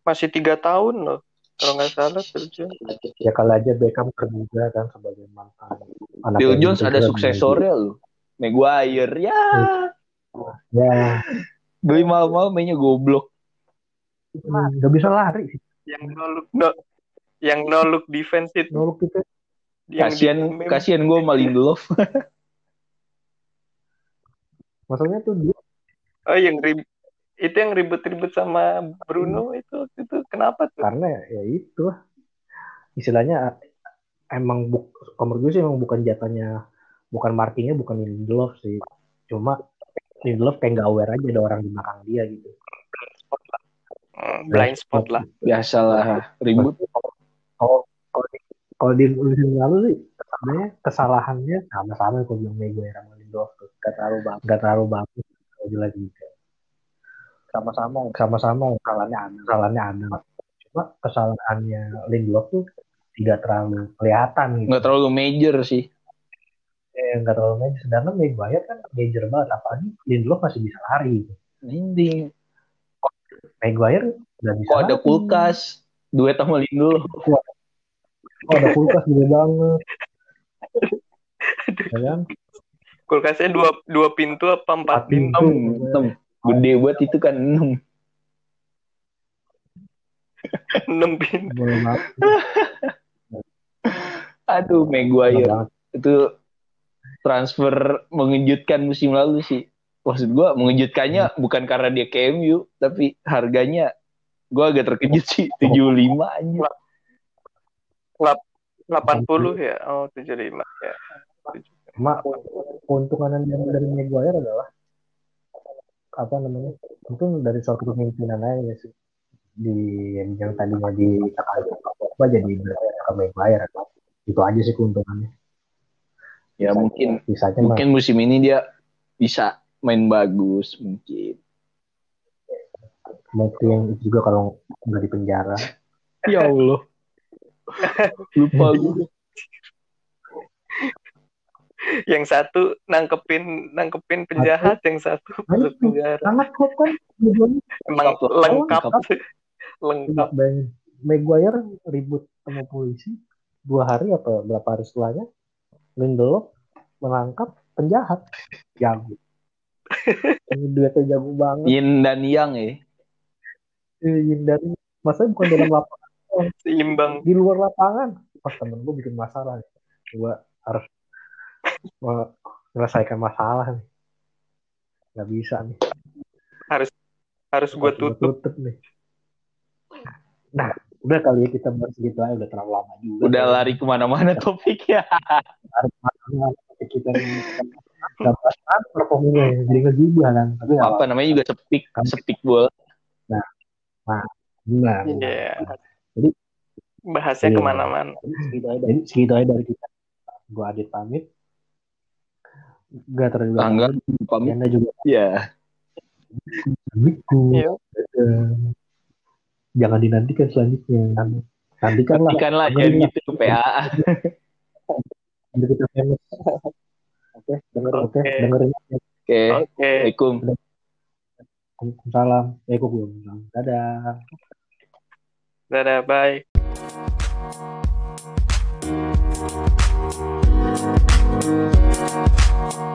Masih tiga tahun loh. Kalau nggak salah kerja. ya kali aja Beckham kerja kan sebagai mantan anak Phil Jones ada suksesornya loh Maguire ya ya beli mahal-mahal mainnya goblok nggak bisa lari sih Yang no look no, yang no look defense itu. Noluk kita Yang kasian di- kasian gue sama Lindelof maksudnya tuh dia Oh, yang rib itu yang ribut-ribut sama Bruno itu waktu itu kenapa tuh? karena ya, ya itu lah. istilahnya emang buk menurut gue sih emang bukan jatahnya bukan markingnya bukan Lindelof sih cuma Lindelof kayak nggak aware aja ada orang di belakang dia gitu Hmm, blind spot lah. biasalah. Ribut. Kalau kalau di, musim lalu sih sebenarnya kesalahannya sama-sama aku bilang Maguire sama Lindelof tuh. Nggak terlalu bagus nggak terlalu bagus jelas juga. Sama-sama sama-sama kesalahannya ada kesalahannya ada. Cuma kesalahannya Lindelof tuh tidak terlalu kelihatan gitu. Nggak terlalu major sih. Eh, nggak terlalu major. Sedangkan Maguire kan major banget. Apalagi Lindelof masih bisa lari. Ini Maguire nggak bisa kok ada kulkas duet sama Lindelof. Oh, ada kulkas gede banget. Ya kan? Kulkasnya dua dua pintu apa empat Empat pintu. pintu? Enam, enam. Gede banget itu kan enam. Enam pintu. Aduh, Maguire itu transfer mengejutkan musim lalu sih. Maksud gua mengejutkannya bukan karena dia ke MU, tapi harganya gua agak terkejut sih 75 aja. 80 ya. Oh, 75 ya. Cuma keuntungan yang dari Maguire adalah apa namanya? Mungkin dari suatu kepemimpinan aja sih. Di yang tadinya di apa jadi ke Maguire. Itu aja sih keuntungannya. Ya mungkin Sisanya mah mungkin musim ini dia bisa main bagus mungkin. mungkin yang itu juga kalau nggak di penjara. Ya Allah. Lupa gue. Yang satu nangkepin nangkepin penjahat, yang satu masuk penjara. Sangat kok kan. Emang Lengkap. lengkap. Lengkap. Lengkap. Maguire ribut sama polisi dua hari apa berapa hari setelahnya Lindelof menangkap penjahat jago ini duetnya jago banget Yin dan Yang ya. Yin dari masa bukan dalam lapangan Seimbang. di luar lapangan pas temen gue bikin masalah nih. gue harus menyelesaikan masalah nih nggak bisa nih Harus gue Harus gua tutup. nih nah udah kali ya kita bahas gitu aja udah terlalu lama juga Udah lari ke mana-mana topiknya. Nah, kita nggak transfer pokoknya jadi ngegibah kan tapi nggak Apa namanya juga sepik, sepik bola. Benar. Iya. Jadi Bahasnya Iya. ke mana-mana. segitu aja, dari- segitu aja dari kita. Gua Adit pamit. Gak terlalu Angga pamit. Anda juga Ya. Eh, Jangan dinantikan selanjutnya. Nantikan lah. Nantikan lah jangan gitu PAA. Nanti kita famous. Oke, dengerin. Oke, Oke. dengerin. Oke. Oke. Assalamualaikum. Salam. Eh, kok belum. Dadah. Dadah, bye. Thank